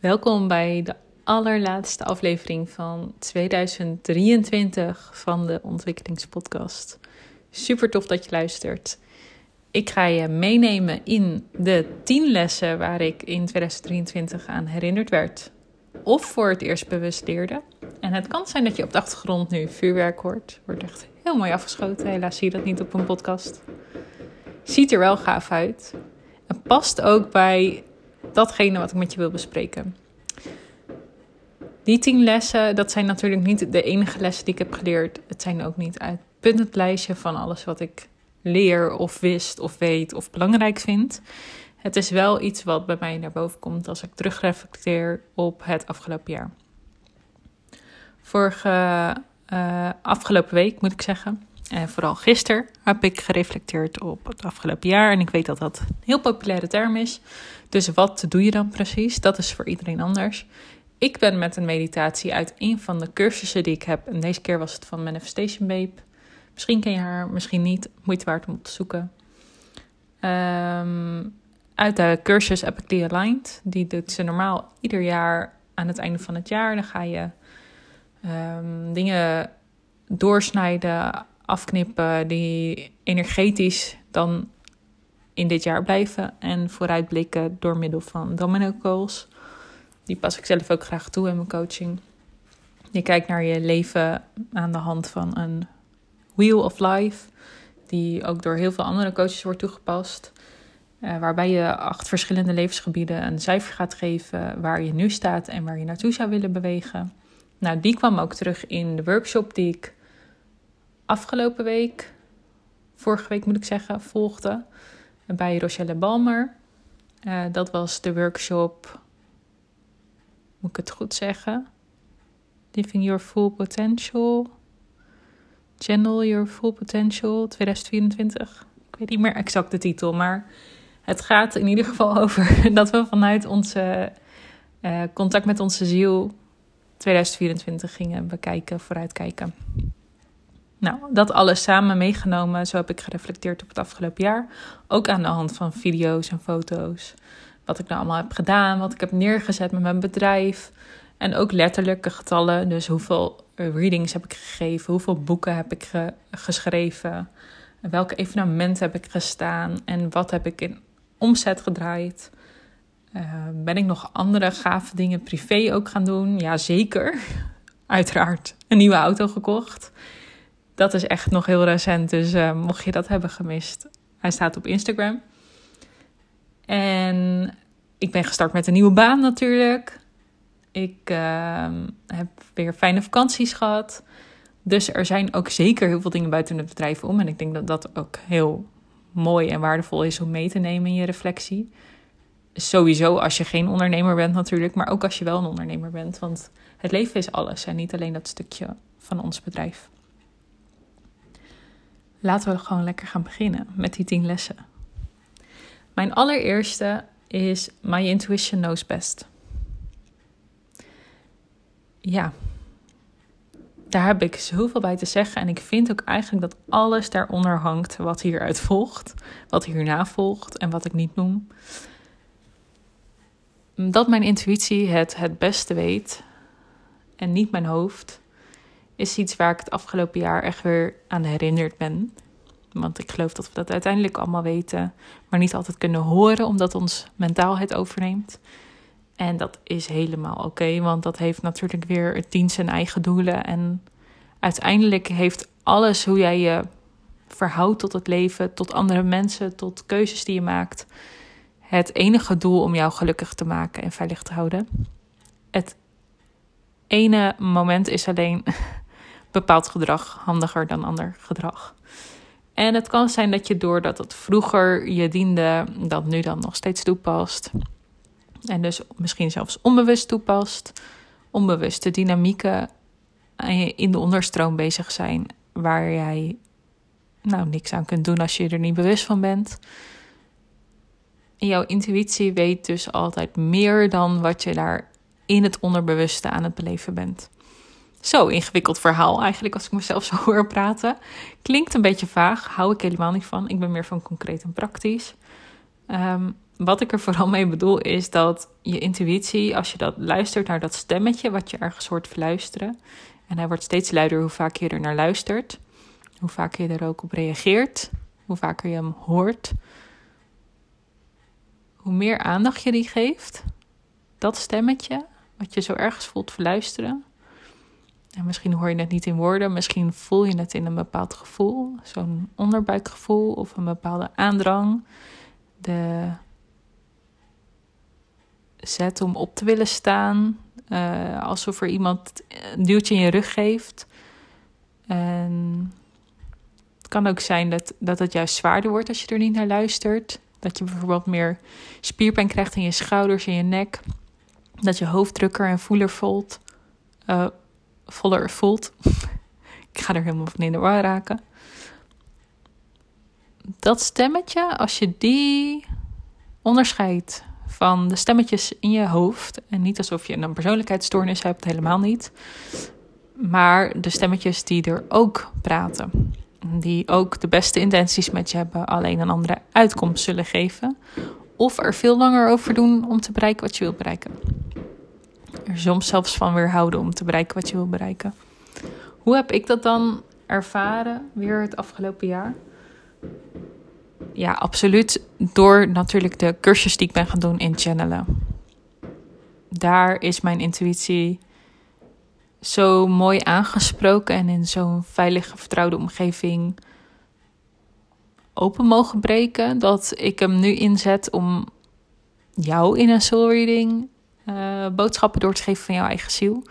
Welkom bij de allerlaatste aflevering van 2023 van de Ontwikkelingspodcast. Super tof dat je luistert. Ik ga je meenemen in de 10 lessen waar ik in 2023 aan herinnerd werd. Of voor het eerst bewust leerde. En het kan zijn dat je op de achtergrond nu vuurwerk hoort. Wordt echt heel mooi afgeschoten. Helaas zie je dat niet op een podcast. Ziet er wel gaaf uit. En past ook bij datgene wat ik met je wil bespreken. Die tien lessen, dat zijn natuurlijk niet de enige lessen die ik heb geleerd. Het zijn ook niet uitpuntend lijstje van alles wat ik leer of wist of weet of belangrijk vind. Het is wel iets wat bij mij naar boven komt als ik terugreflecteer op het afgelopen jaar. Vorige uh, afgelopen week moet ik zeggen, en vooral gisteren, heb ik gereflecteerd op het afgelopen jaar. En ik weet dat dat een heel populaire term is. Dus wat doe je dan precies? Dat is voor iedereen anders. Ik ben met een meditatie uit een van de cursussen die ik heb. En deze keer was het van Manifestation Babe. Misschien ken je haar, misschien niet. Moeite waard om op te zoeken. Um, uit de cursus Epically Aligned. Die doet ze normaal ieder jaar aan het einde van het jaar. Dan ga je um, dingen doorsnijden, afknippen die energetisch dan in dit jaar blijven en vooruitblikken door middel van domino calls. Die pas ik zelf ook graag toe in mijn coaching. Je kijkt naar je leven aan de hand van een wheel of life, die ook door heel veel andere coaches wordt toegepast. Uh, waarbij je acht verschillende levensgebieden een cijfer gaat geven waar je nu staat en waar je naartoe zou willen bewegen. Nou, die kwam ook terug in de workshop die ik afgelopen week, vorige week moet ik zeggen, volgde bij Rochelle Balmer. Uh, dat was de workshop, moet ik het goed zeggen? Living Your Full Potential. Channel Your Full Potential 2024. Ik weet niet meer exact de titel, maar het gaat in ieder geval over dat we vanuit onze uh, contact met onze ziel 2024 gingen bekijken, vooruitkijken. Nou, dat alles samen meegenomen, zo heb ik gereflecteerd op het afgelopen jaar. Ook aan de hand van video's en foto's. Wat ik nou allemaal heb gedaan, wat ik heb neergezet met mijn bedrijf. En ook letterlijke getallen, dus hoeveel readings heb ik gegeven, hoeveel boeken heb ik geschreven, welke evenementen heb ik gestaan en wat heb ik in omzet gedraaid. Uh, ben ik nog andere gave dingen privé ook gaan doen? Ja, zeker. Uiteraard een nieuwe auto gekocht dat is echt nog heel recent. Dus uh, mocht je dat hebben gemist, hij staat op Instagram. En ik ben gestart met een nieuwe baan natuurlijk. Ik uh, heb weer fijne vakanties gehad. Dus er zijn ook zeker heel veel dingen buiten het bedrijf om. En ik denk dat dat ook heel mooi en waardevol is om mee te nemen in je reflectie. Sowieso als je geen ondernemer bent natuurlijk, maar ook als je wel een ondernemer bent. Want het leven is alles en niet alleen dat stukje van ons bedrijf. Laten we gewoon lekker gaan beginnen met die tien lessen. Mijn allereerste is My intuition knows best. Ja, daar heb ik zoveel bij te zeggen. En ik vind ook eigenlijk dat alles daaronder hangt wat hieruit volgt, wat hierna volgt en wat ik niet noem. Dat mijn intuïtie het het beste weet en niet mijn hoofd, is iets waar ik het afgelopen jaar echt weer aan herinnerd ben. Want ik geloof dat we dat uiteindelijk allemaal weten, maar niet altijd kunnen horen, omdat ons mentaal het overneemt. En dat is helemaal oké, want dat heeft natuurlijk weer het dient zijn eigen doelen. En uiteindelijk heeft alles hoe jij je verhoudt tot het leven, tot andere mensen, tot keuzes die je maakt, het enige doel om jou gelukkig te maken en veilig te houden. Het ene moment is alleen bepaald gedrag handiger dan ander gedrag. En het kan zijn dat je doordat het vroeger je diende, dat nu dan nog steeds toepast. En dus misschien zelfs onbewust toepast. Onbewuste dynamieken in de onderstroom bezig zijn, waar jij nou niks aan kunt doen als je er niet bewust van bent. En jouw intuïtie weet dus altijd meer dan wat je daar in het onderbewuste aan het beleven bent. Zo ingewikkeld verhaal eigenlijk als ik mezelf zo hoor praten. Klinkt een beetje vaag, hou ik helemaal niet van. Ik ben meer van concreet en praktisch. Ehm, wat ik er vooral mee bedoel is dat je intuïtie, als je dat luistert naar dat stemmetje wat je ergens hoort verluisteren, en hij wordt steeds luider hoe vaak je er naar luistert, hoe vaker je er ook op reageert, hoe vaker je hem hoort, hoe meer aandacht je die geeft, dat stemmetje, wat je zo ergens voelt verluisteren. En misschien hoor je het niet in woorden, misschien voel je het in een bepaald gevoel, zo'n onderbuikgevoel of een bepaalde aandrang. De zet om op te willen staan, uh, alsof er iemand een duwtje in je rug geeft. En het kan ook zijn dat, dat het juist zwaarder wordt als je er niet naar luistert. Dat je bijvoorbeeld meer spierpijn krijgt in je schouders en je nek. Dat je hoofd drukker en voeler voelt. Uh, voller voelt. Ik ga er helemaal van in de war raken. Dat stemmetje, als je die onderscheidt van de stemmetjes in je hoofd. En niet alsof je een persoonlijkheidsstoornis hebt, helemaal niet. Maar de stemmetjes die er ook praten. Die ook de beste intenties met je hebben, alleen een andere uitkomst zullen geven. Of er veel langer over doen om te bereiken wat je wilt bereiken. Er soms zelfs van weerhouden om te bereiken wat je wilt bereiken. Hoe heb ik dat dan ervaren weer het afgelopen jaar? ja, absoluut door natuurlijk de cursus die ik ben gaan doen in channelen. Daar is mijn intuïtie zo mooi aangesproken en in zo'n veilige, vertrouwde omgeving open mogen breken. Dat ik hem nu inzet om jou in een soul reading uh, boodschappen door te geven van jouw eigen ziel.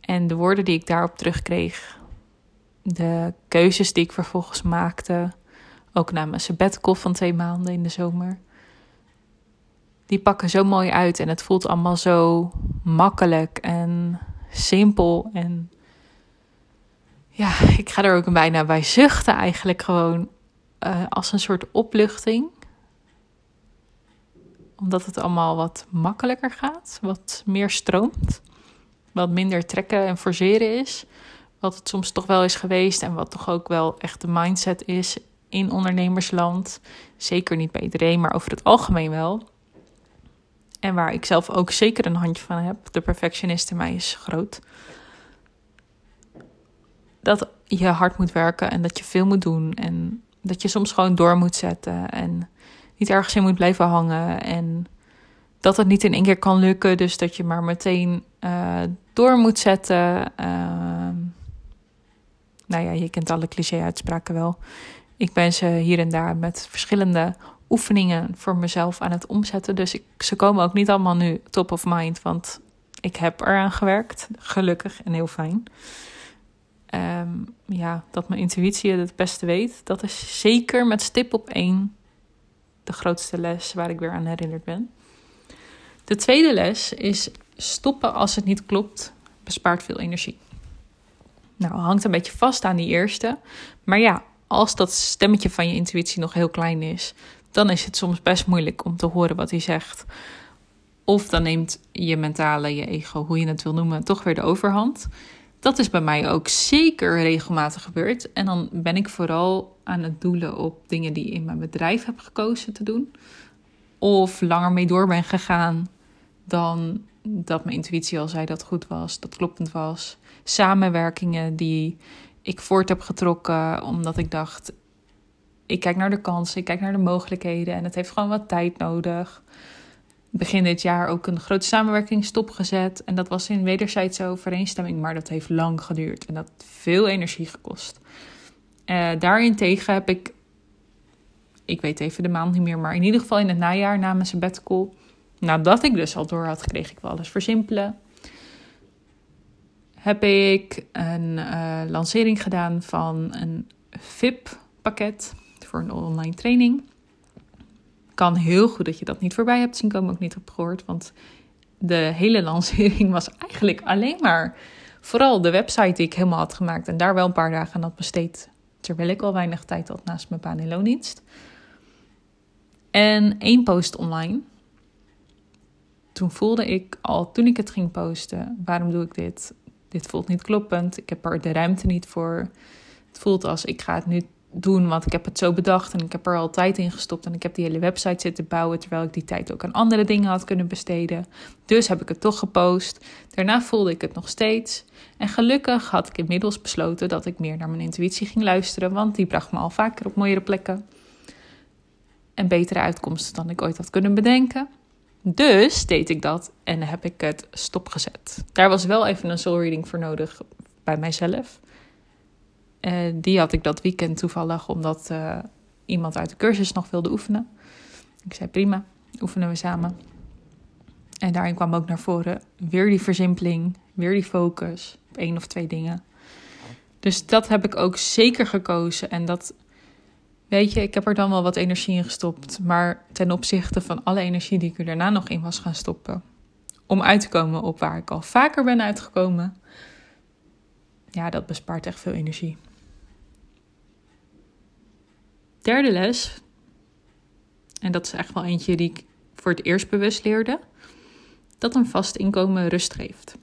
En de woorden die ik daarop terugkreeg, de keuzes die ik vervolgens maakte, ook na mijn sabbatical van twee maanden in de zomer. Die pakken zo mooi uit en het voelt allemaal zo makkelijk en simpel. En ja, ik ga er ook bijna bij zuchten eigenlijk gewoon uh, als een soort opluchting. Omdat het allemaal wat makkelijker gaat, wat meer stroomt. Wat minder trekken en forceren is. Wat het soms toch wel is geweest en wat toch ook wel echt de mindset is in ondernemersland. Zeker niet bij iedereen, maar over het algemeen wel. En waar ik zelf ook zeker een handje van heb. De perfectionist in mij is groot. Dat je hard moet werken en dat je veel moet doen. En dat je soms gewoon door moet zetten. En niet ergens in moet blijven hangen. En dat het niet in één keer kan lukken. Dus dat je maar meteen uh, door moet zetten. Uh, nou ja, je kent alle cliché-uitspraken wel. Ik ben ze hier en daar met verschillende oefeningen voor mezelf aan het omzetten. Dus ze komen ook niet allemaal nu top of mind, want ik heb eraan gewerkt. Gelukkig en heel fijn. Ehm, ja, dat mijn intuïtie het het beste weet. Dat is zeker met stip op één de grootste les waar ik weer aan herinnerd ben. De tweede les is stoppen als het niet klopt, bespaart veel energie. Nou, hangt een beetje vast aan die eerste. Maar ja, als dat stemmetje van je intuïtie nog heel klein is, dan is het soms best moeilijk om te horen wat hij zegt. Of dan neemt je mentale, je ego, hoe je het wil noemen, toch weer de overhand. Dat is bij mij ook zeker regelmatig gebeurd. En dan ben ik vooral aan het doelen op dingen die in mijn bedrijf heb gekozen te doen. Of langer mee door ben gegaan dan dat mijn intuïtie al zei dat goed was, dat kloppend was. Samenwerkingen die ik voort heb getrokken omdat ik dacht: ik kijk naar de kansen, ik kijk naar de mogelijkheden en het heeft gewoon wat tijd nodig. Begin dit jaar ook een grote samenwerking stopgezet en dat was in wederzijdse overeenstemming, maar dat heeft lang geduurd en dat veel energie gekost. Uh, daarentegen heb ik, ik weet even de maand niet meer, maar in ieder geval in het najaar na mijn sabbatical, nadat ik dus al door had gekregen, ik wil alles versimpelen heb ik een uh, lancering gedaan van een VIP-pakket voor een online training. Kan heel goed dat je dat niet voorbij hebt zien komen, ook niet op gehoord. Want de hele lancering was eigenlijk alleen maar vooral de website die ik helemaal had gemaakt en daar wel een paar dagen aan had besteed. Terwijl ik al weinig tijd had naast mijn baan in loondienst. En één post online. Toen voelde ik al, toen ik het ging posten, waarom doe ik dit? dit voelt niet kloppend. Ik heb er de ruimte niet voor. Het voelt als ik ga het nu doen, want ik heb het zo bedacht en ik heb er al tijd in gestopt en ik heb die hele website zitten bouwen terwijl ik die tijd ook aan andere dingen had kunnen besteden. Dus heb ik het toch gepost. Daarna voelde ik het nog steeds. En gelukkig had ik inmiddels besloten dat ik meer naar mijn intuïtie ging luisteren, want die bracht me al vaker op mooiere plekken en betere uitkomsten dan ik ooit had kunnen bedenken. Dus deed ik dat en heb ik het stopgezet. Daar was wel even een soul reading voor nodig bij mijzelf. Uh, die had ik dat weekend toevallig omdat uh, iemand uit de cursus nog wilde oefenen. Ik zei prima, oefenen we samen. En daarin kwam ook naar voren weer die versimpeling, weer die focus op één of twee dingen. Dus dat heb ik ook zeker gekozen. En dat, weet je, ik heb er dan wel wat energie in gestopt. Maar ten opzichte van alle energie die ik er daarna nog in was gaan stoppen. Om uit te komen op waar ik al vaker ben uitgekomen. Ja, dat bespaart echt veel energie. Derde les, en dat is echt wel eentje die ik voor het eerst bewust leerde, dat een vast inkomen rust geeft.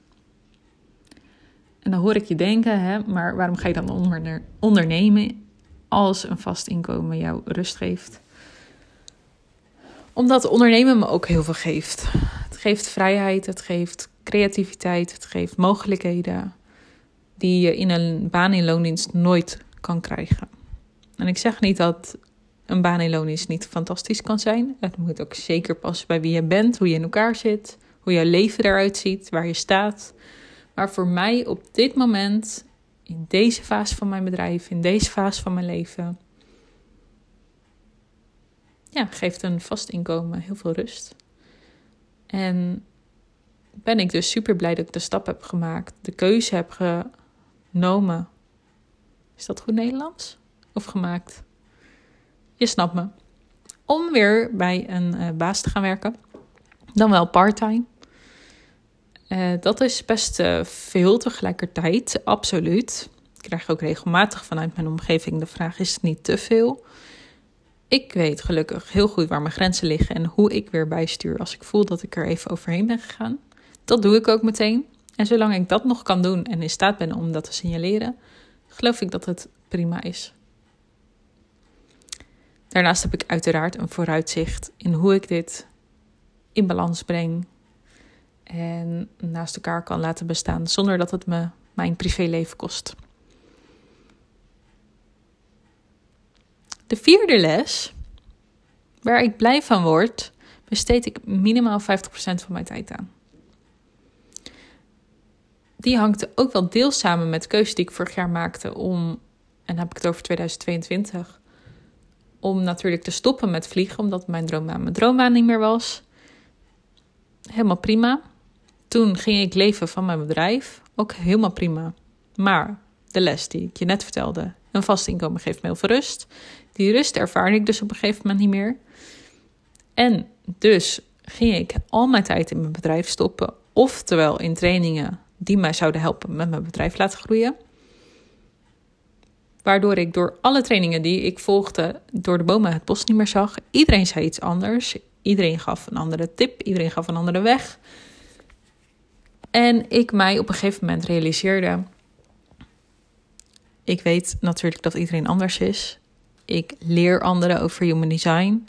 En dan hoor ik je denken, hè, maar waarom ga je dan onder, ondernemen als een vast inkomen jou rust geeft? Omdat ondernemen me ook heel veel geeft. Het geeft vrijheid, het geeft creativiteit, het geeft mogelijkheden die je in een baan in loondienst nooit kan krijgen. En ik zeg niet dat een baan in loondienst niet fantastisch kan zijn. Het moet ook zeker passen bij wie je bent, hoe je in elkaar zit, hoe je leven eruit ziet, waar je staat. Maar voor mij op dit moment, in deze fase van mijn bedrijf, in deze fase van mijn leven, ja, geeft een vast inkomen heel veel rust. En ben ik dus super blij dat ik de stap heb gemaakt, de keuze heb genomen. Is dat goed Nederlands? Of gemaakt? Je snapt me. Om weer bij een uh, baas te gaan werken. Dan wel parttime. Uh, dat is best uh, veel tegelijkertijd, absoluut. Ik krijg ook regelmatig vanuit mijn omgeving de vraag: is het niet te veel? Ik weet gelukkig heel goed waar mijn grenzen liggen en hoe ik weer bijstuur als ik voel dat ik er even overheen ben gegaan. Dat doe ik ook meteen. En zolang ik dat nog kan doen en in staat ben om dat te signaleren, geloof ik dat het prima is. Daarnaast heb ik uiteraard een vooruitzicht in hoe ik dit in balans breng en naast elkaar kan laten bestaan zonder dat het me mijn privéleven kost. De vierde les, waar ik blij van word, besteed ik minimaal 50% van mijn tijd aan. Die hangt ook wel deels samen met de keuze die ik vorig jaar maakte om, en dan heb ik het over 2022, om natuurlijk te stoppen met vliegen, omdat mijn droombaan mijn droombaan niet meer was. Helemaal prima. Toen ging ik leven van mijn bedrijf, ook helemaal prima. Maar de les die ik je net vertelde, een vast inkomen geeft me heel veel rust. Die rust ervaarde ik dus op een gegeven moment niet meer. En dus ging ik al mijn tijd in mijn bedrijf stoppen, oftewel in trainingen die mij zouden helpen met mijn bedrijf laten groeien. Waardoor ik door alle trainingen die ik volgde, door de bomen het bos niet meer zag. Iedereen zei iets anders. Iedereen gaf een andere tip. Iedereen gaf een andere weg. En ik mij op een gegeven moment realiseerde. Ik weet natuurlijk dat iedereen anders is. Ik leer anderen over human design.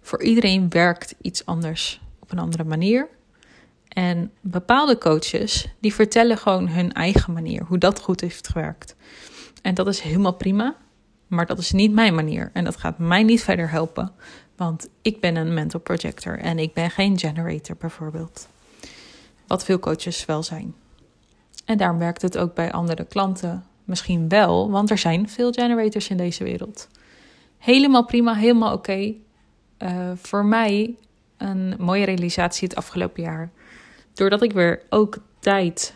Voor iedereen werkt iets anders op een andere manier. En bepaalde coaches die vertellen gewoon hun eigen manier, hoe dat goed heeft gewerkt. En dat is helemaal prima, maar dat is niet mijn manier. En dat gaat mij niet verder helpen, want ik ben een mental projector en ik ben geen generator bijvoorbeeld. Wat veel coaches wel zijn. En daarom werkt het ook bij andere klanten misschien wel, want er zijn veel generators in deze wereld. Helemaal prima, helemaal oké. Eh, voor mij een mooie realisatie het afgelopen jaar. Doordat ik weer ook tijd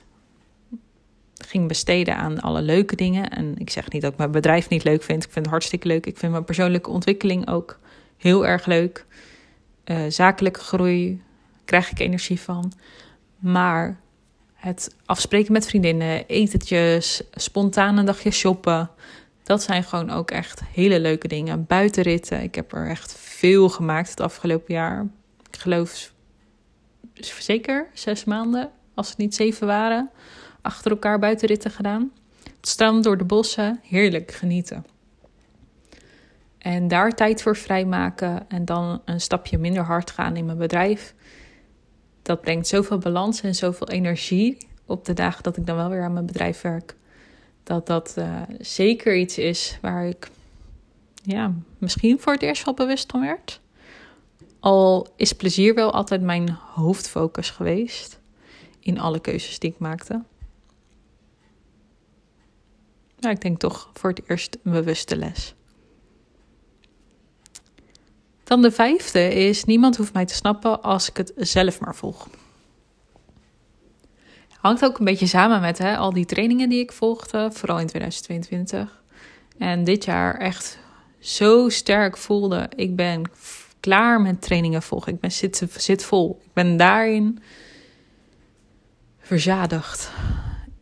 ging besteden aan alle leuke dingen. En ik zeg niet dat ik mijn bedrijf niet leuk vind. Ik vind het hartstikke leuk. Ik vind mijn persoonlijke ontwikkeling ook heel erg leuk. Uh, zakelijke groei krijg ik energie van. Maar het afspreken met vriendinnen, etentjes, spontaan een dagje shoppen. Dat zijn gewoon ook echt hele leuke dingen. Buitenritten. Ik heb er echt veel gemaakt het afgelopen jaar. Ik geloof zeker zes maanden, als het niet zeven waren achter elkaar buitenritten gedaan. Het strand door de bossen, heerlijk genieten. En daar tijd voor vrijmaken en dan een stapje minder hard gaan in mijn bedrijf. Dat brengt zoveel balans en zoveel energie op de dagen dat ik dan wel weer aan mijn bedrijf werk. Dat dat uh, zeker iets is waar ik ja, misschien voor het eerst wel bewust van werd. Al is plezier wel altijd mijn hoofdfocus geweest in alle keuzes die ik maakte. Maar ik denk toch voor het eerst een bewuste les. Dan de vijfde is: niemand hoeft mij te snappen als ik het zelf maar volg. Hangt ook een beetje samen met hè, al die trainingen die ik volgde, vooral in 2022. En dit jaar echt zo sterk voelde: ik ben klaar met trainingen volgen. Ik ben zit, zit vol. Ik ben daarin verzadigd.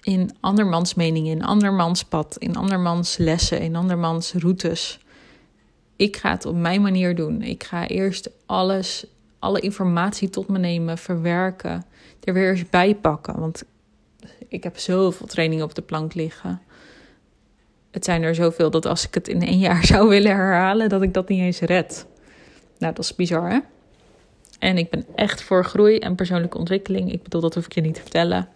In andermans meningen, in andermans pad, in andermans lessen, in andermans routes. Ik ga het op mijn manier doen. Ik ga eerst alles, alle informatie tot me nemen, verwerken, er weer eens bij pakken. Want ik heb zoveel trainingen op de plank liggen. Het zijn er zoveel dat als ik het in één jaar zou willen herhalen, dat ik dat niet eens red. Nou, dat is bizar, hè? En ik ben echt voor groei en persoonlijke ontwikkeling. Ik bedoel, dat hoef ik je niet te vertellen.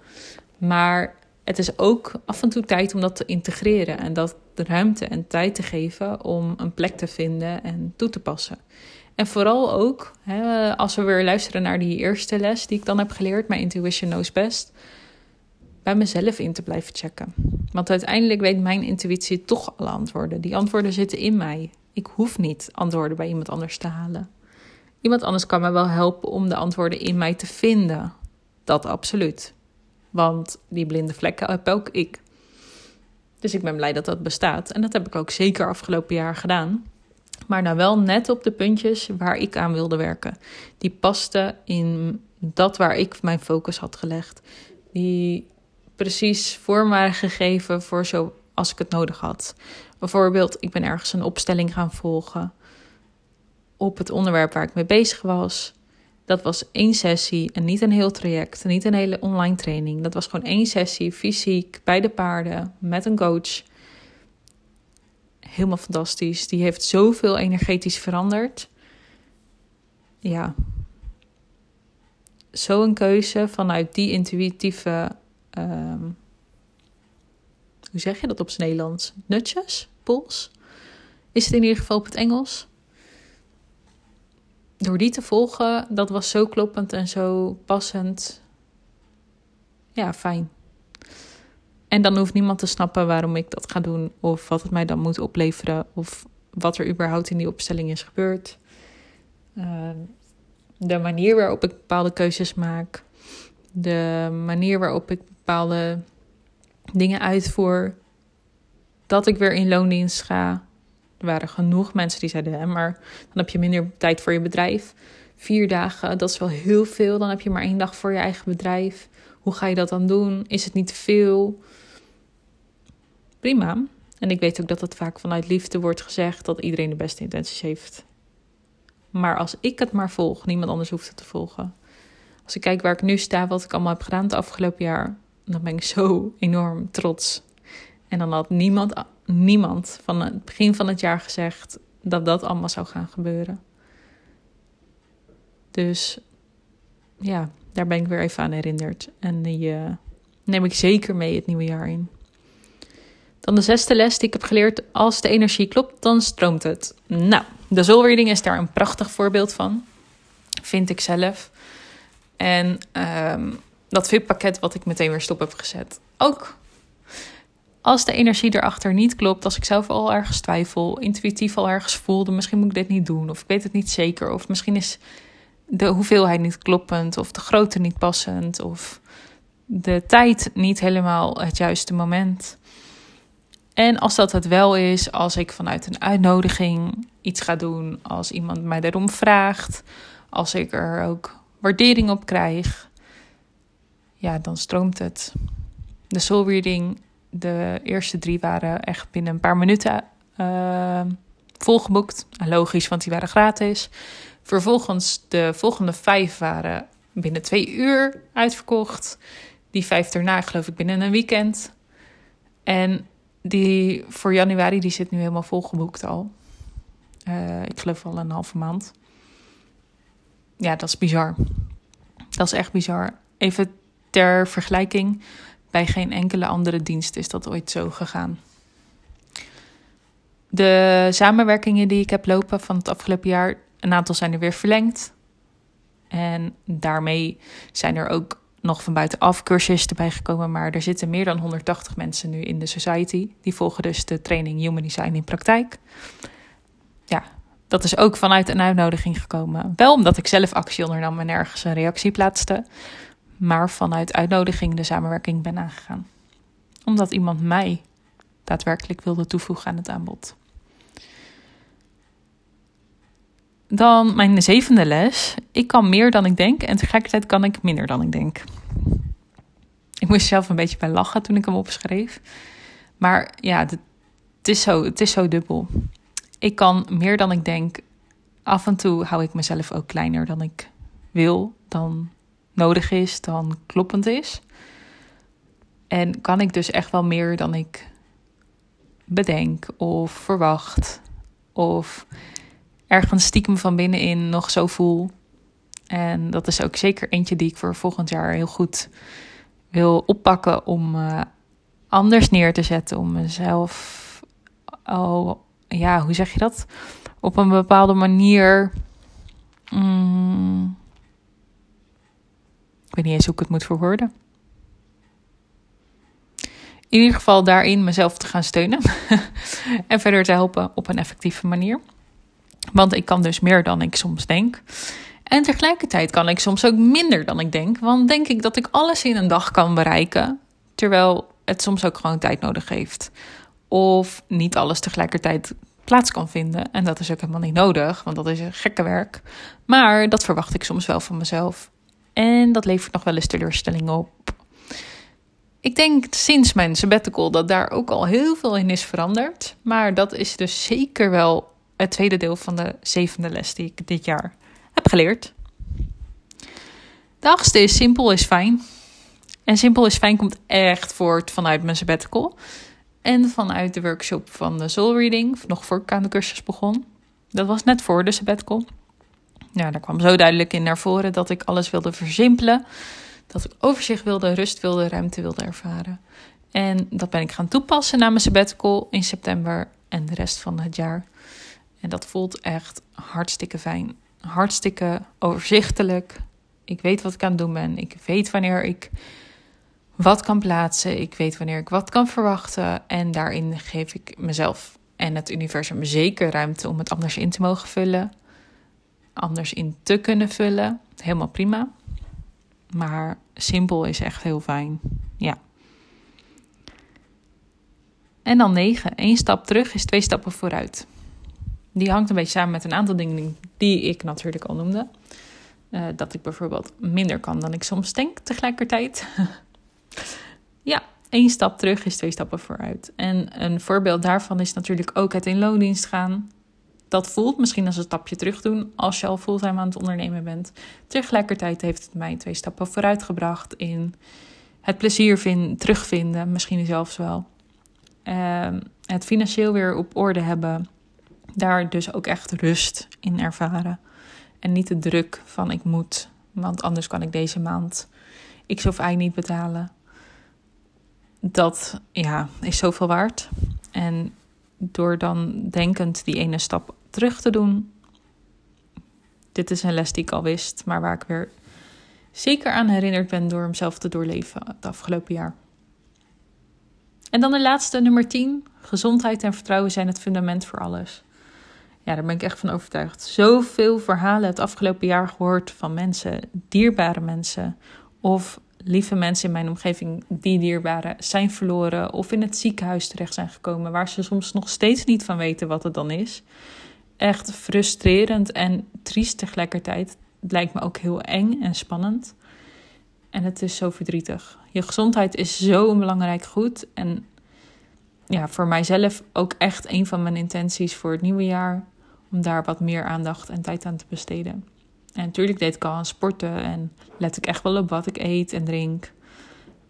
Maar het is ook af en toe tijd om dat te integreren en dat de ruimte en tijd te geven om een plek te vinden en toe te passen. En vooral ook, hè, als we weer luisteren naar die eerste les die ik dan heb geleerd, mijn intuition knows best, bij mezelf in te blijven checken. Want uiteindelijk weet mijn intuïtie toch alle antwoorden. Die antwoorden zitten in mij. Ik hoef niet antwoorden bij iemand anders te halen. Iemand anders kan me wel helpen om de antwoorden in mij te vinden. Dat absoluut. Want die blinde vlekken heb ook ik. Dus ik ben blij dat dat bestaat. En dat heb ik ook zeker afgelopen jaar gedaan. Maar nou wel net op de puntjes waar ik aan wilde werken. Die pasten in dat waar ik mijn focus had gelegd. Die precies vorm waren gegeven voor zo als ik het nodig had. Bijvoorbeeld, ik ben ergens een opstelling gaan volgen op het onderwerp waar ik mee bezig was. Dat was één sessie en niet een heel traject, niet een hele online training. Dat was gewoon één sessie, fysiek, bij de paarden, met een coach. Helemaal fantastisch. Die heeft zoveel energetisch veranderd. Ja. Zo'n keuze vanuit die intuïtieve. Ehm, hoe zeg je dat op zijn Nederlands? Nutjes? Pols? Is het in ieder geval op het Engels? Door die te volgen, dat was zo kloppend en zo passend. Ja, fijn. En dan hoeft niemand te snappen waarom ik dat ga doen, of wat het mij dan moet opleveren, of wat er überhaupt in die opstelling is gebeurd. Uh, de manier waarop ik bepaalde keuzes maak, de manier waarop ik bepaalde dingen uitvoer, dat ik weer in loondienst ga, er waren genoeg mensen die zeiden, hè, maar dan heb je minder tijd voor je bedrijf. Vier dagen, dat is wel heel veel. Dan heb je maar één dag voor je eigen bedrijf. Hoe ga je dat dan doen? Is het niet veel? Prima. En ik weet ook dat het vaak vanuit liefde wordt gezegd dat iedereen de beste intenties heeft. Maar als ik het maar volg, niemand anders hoeft het te volgen. Als ik kijk waar ik nu sta, wat ik allemaal heb gedaan het afgelopen jaar, dan ben ik zo enorm trots. En dan had niemand niemand van het begin van het jaar gezegd dat dat allemaal zou gaan gebeuren. Dus ja, daar ben ik weer even aan herinnerd. En die uh, neem ik zeker mee het nieuwe jaar in. Dan de zesde les die ik heb geleerd. Als de energie klopt, dan stroomt het. Nou, de Soul is daar een prachtig voorbeeld van. Vind ik zelf. En um, dat VIP-pakket wat ik meteen weer stop heb gezet. Ook als de energie erachter niet klopt, als ik zelf al ergens twijfel, intuïtief al ergens voelde, misschien moet ik dit niet doen, of ik weet het niet zeker, of misschien is de hoeveelheid niet kloppend, of de grootte niet passend, of de tijd niet helemaal het juiste moment. En als dat het wel is, als ik vanuit een uitnodiging iets ga doen, als iemand mij daarom vraagt, als ik er ook waardering op krijg, ja, dan stroomt het. De soul reading de eerste drie waren echt binnen een paar minuten uh, volgeboekt. Logisch, want die waren gratis. Vervolgens de volgende vijf waren binnen twee uur uitverkocht. Die vijf daarna geloof ik binnen een weekend. En die voor januari die zit nu helemaal volgeboekt al. Uh, ik geloof al een halve maand. Ja, dat is bizar. Dat is echt bizar. Even ter vergelijking, bij geen enkele andere dienst is dat ooit zo gegaan. De samenwerkingen die ik heb lopen van het afgelopen jaar, een aantal zijn er weer verlengd. En daarmee zijn er ook nog van buitenaf cursisten bijgekomen. Maar er zitten meer dan 180 mensen nu in de society. Die volgen dus de training Human Design in praktijk. Ja, dat is ook vanuit een uitnodiging gekomen. Wel omdat ik zelf actie ondernam en ergens een reactie plaatste. Maar vanuit uitnodiging de samenwerking ben aangegaan. Omdat iemand mij daadwerkelijk wilde toevoegen aan het aanbod. Dan mijn zevende les. Ik kan meer dan ik denk en tegelijkertijd kan ik minder dan ik denk. Ik moest zelf een beetje bij lachen toen ik hem opschreef. Maar ja, het is zo, het is zo dubbel. Ik kan meer dan ik denk. Af en toe hou ik mezelf ook kleiner dan ik wil, dan nodig is, dan kloppend is. En kan ik dus echt wel meer dan ik bedenk of verwacht. Of ergens stiekem van binnenin nog zo voel. En dat is ook zeker eentje die ik voor volgend jaar heel goed wil oppakken om uh, anders neer te zetten. Om mezelf al, ja, hoe zeg je dat? Op een bepaalde manier. Mm, ik weet niet eens hoe ik het moet verwoorden. In ieder geval daarin mezelf te gaan steunen en verder te helpen op een effectieve manier. Want ik kan dus meer dan ik soms denk. En tegelijkertijd kan ik soms ook minder dan ik denk. Want denk ik dat ik alles in een dag kan bereiken. Terwijl het soms ook gewoon tijd nodig heeft. Of niet alles tegelijkertijd plaats kan vinden. En dat is ook helemaal niet nodig, want dat is een gekke werk. Maar dat verwacht ik soms wel van mezelf. En dat levert nog wel eens teleurstelling op. Ik denk sinds mijn sabbatical dat daar ook al heel veel in is veranderd. Maar dat is dus zeker wel het tweede deel van de zevende les die ik dit jaar heb geleerd. De achtste is simpel is fijn. En simpel is fijn komt echt voort vanuit mijn sabbatical. En vanuit de workshop van de soul reading, nog voor ik aan de cursus begon. Dat was net voor de sabbatical. Ja, daar kwam zo duidelijk in naar voren dat ik alles wilde versimpelen. Dat ik overzicht wilde, rust wilde, ruimte wilde ervaren. En dat ben ik gaan toepassen na mijn sabbatical in september en de rest van het jaar. En dat voelt echt hartstikke fijn. Hartstikke overzichtelijk. Ik weet wat ik aan het doen ben. Ik weet wanneer ik wat kan plaatsen. Ik weet wanneer ik wat kan verwachten. En daarin geef ik mezelf en het universum zeker ruimte om het anders in te mogen vullen. Anders in te kunnen vullen. Helemaal prima. Maar simpel is echt heel fijn. Ja. En dan negen. Eén stap terug is twee stappen vooruit. Die hangt een beetje samen met een aantal dingen die ik natuurlijk al noemde. Uh, dat ik bijvoorbeeld minder kan dan ik soms denk tegelijkertijd. ja, één stap terug is twee stappen vooruit. En een voorbeeld daarvan is natuurlijk ook het in loondienst gaan. Dat voelt misschien als een stapje terug doen als je al fulltime aan het ondernemen bent. Tegelijkertijd heeft het mij twee stappen vooruit gebracht in het plezier vind, terugvinden, misschien zelfs wel. Uh, het financieel weer op orde hebben daar dus ook echt rust in ervaren. En niet de druk van ik moet, want anders kan ik deze maand X of Y niet betalen. Dat ja, is zoveel waard. En door dan denkend die ene stap terug te doen. Dit is een les die ik al wist, maar waar ik weer zeker aan herinnerd ben door hem zelf te doorleven het afgelopen jaar. En dan de laatste, nummer 10. Gezondheid en vertrouwen zijn het fundament voor alles. Ja, daar ben ik echt van overtuigd. Zoveel verhalen het afgelopen jaar gehoord van mensen, dierbare mensen of lieve mensen in mijn omgeving die dierbare zijn verloren of in het ziekenhuis terecht zijn gekomen, waar ze soms nog steeds niet van weten wat het dan is. Echt frustrerend en triest tegelijkertijd. Het lijkt me ook heel eng en spannend. En het is zo verdrietig. Je gezondheid is zo een belangrijk goed. En ja, voor mijzelf ook echt een van mijn intenties voor het nieuwe jaar om daar wat meer aandacht en tijd aan te besteden. En natuurlijk deed ik al aan sporten en let ik echt wel op wat ik eet en drink.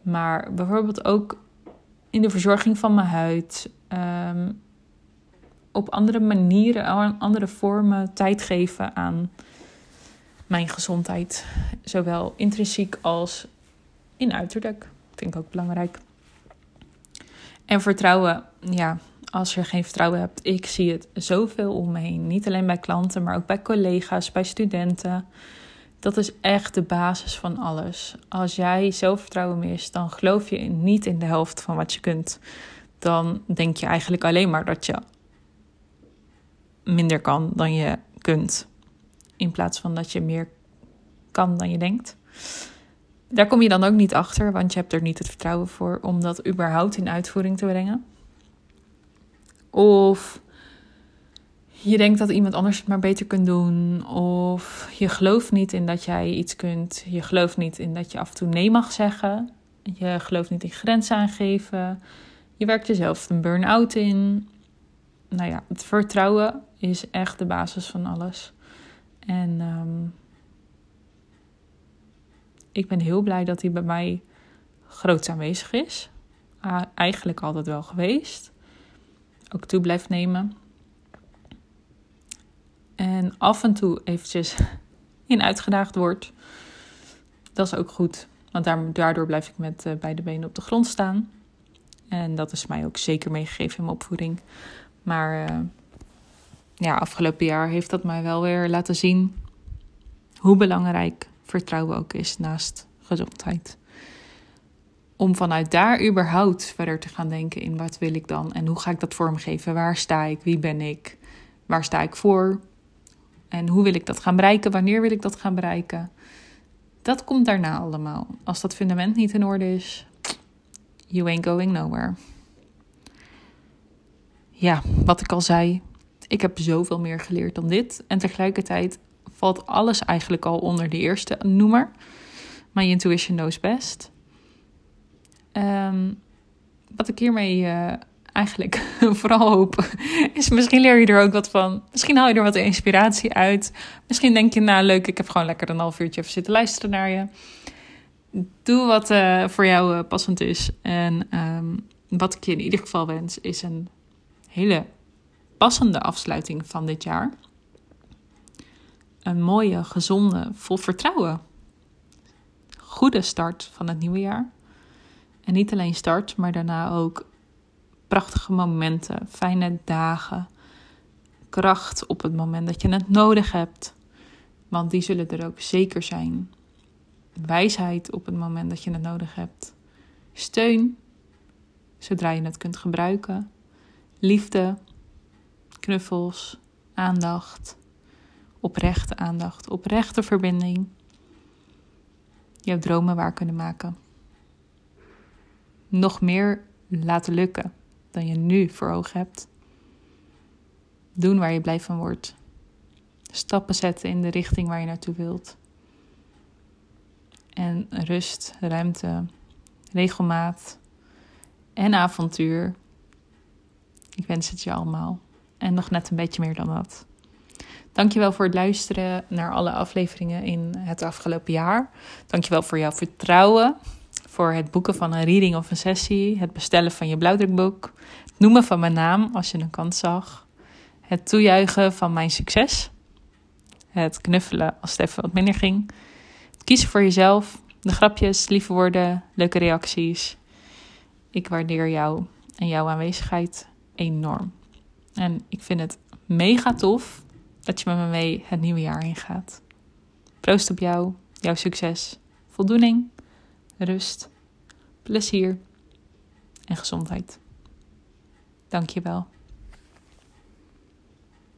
Maar bijvoorbeeld ook in de verzorging van mijn huid. Ehm, op andere manieren, andere vormen tijd geven aan mijn gezondheid. Zowel intrinsiek als in uiterlijk. Vind ik ook belangrijk. En vertrouwen, ja, als je geen vertrouwen hebt, ik zie het zoveel om me heen. Niet alleen bij klanten, maar ook bij collega's, bij studenten. Dat is echt de basis van alles. Als jij zelfvertrouwen mist, dan geloof je niet in de helft van wat je kunt. Dan denk je eigenlijk alleen maar dat je minder kan dan je kunt. In plaats van dat je meer kan dan je denkt. Daar kom je dan ook niet achter, want je hebt er niet het vertrouwen voor om dat überhaupt in uitvoering te brengen. Of je denkt dat iemand anders het maar beter kunt doen. Of je gelooft niet in dat jij iets kunt. Je gelooft niet in dat je af en toe nee mag zeggen. Je gelooft niet in grenzen aangeven. Je werkt jezelf een burn-out in. Nou ja, het vertrouwen is echt de basis van alles. En um, ik ben heel blij dat hij bij mij groot aanwezig is. Eigenlijk altijd wel geweest. Ook toe blijft nemen. En af en toe eventjes in uitgedaagd wordt. Dat is ook goed. Want daardoor blijf ik met uh, beide benen op de grond staan. En dat is mij ook zeker meegegeven in mijn opvoeding. Maar uh, ja, afgelopen jaar heeft dat mij wel weer laten zien hoe belangrijk vertrouwen ook is naast gezondheid. Om vanuit daar überhaupt verder te gaan denken in wat wil ik dan en hoe ga ik dat vormgeven? Waar sta ik? Wie ben ik? Waar sta ik voor? En hoe wil ik dat gaan bereiken? Wanneer wil ik dat gaan bereiken? Dat komt daarna allemaal. Als dat fundament niet in orde is, you ain't going nowhere. Ja, wat ik al zei, ik heb zoveel meer geleerd dan dit. En tegelijkertijd valt alles eigenlijk al onder de eerste noemer. My intuition knows best. Um, wat ik hiermee uh, eigenlijk vooral hoop, is misschien leer je er ook wat van. Misschien haal je er wat inspiratie uit. Misschien denk je, nou leuk, ik heb gewoon lekker een half uurtje even zitten luisteren naar je. Doe wat uh, voor jou uh, passend is. En um, wat ik je in ieder geval wens, is een hele passende afsluiting van dit jaar een mooie, gezonde, vol vertrouwen. Goede start van het nieuwe jaar. En niet alleen start, maar daarna ook prachtige momenten, fijne dagen, kracht op het moment dat je het nodig hebt. Want die zullen er ook zeker zijn. Wijsheid op het moment dat je het nodig hebt. Steun, zodra je het kunt gebruiken. Liefde, knuffels, aandacht oprechte aandacht, oprechte verbinding. Jouw dromen waar kunnen maken. Nog meer laten lukken dan je nu voor ogen hebt. Doen waar je blij van wordt. Stappen zetten in de richting waar je naartoe wilt. En rust, ruimte, regelmaat en avontuur. Ik wens het je allemaal. En nog net een beetje meer dan dat. Dankjewel voor het luisteren naar alle afleveringen in het afgelopen jaar. Dankjewel voor jouw vertrouwen, voor het boeken van een reading of een sessie, het bestellen van je blauwdrukboek, het noemen van mijn naam als je een kans zag, het toejuichen van mijn succes, het knuffelen als het even wat minder ging, het kiezen voor jezelf, de grapjes, lieve woorden, leuke reacties. Ik waardeer jou en jouw aanwezigheid enorm. En ik vind het mega tof dat je met me mee het nieuwe jaar ingaat. Proost op jou, jouw succes, voldoening, rust, plezier en gezondheid. Dank je wel.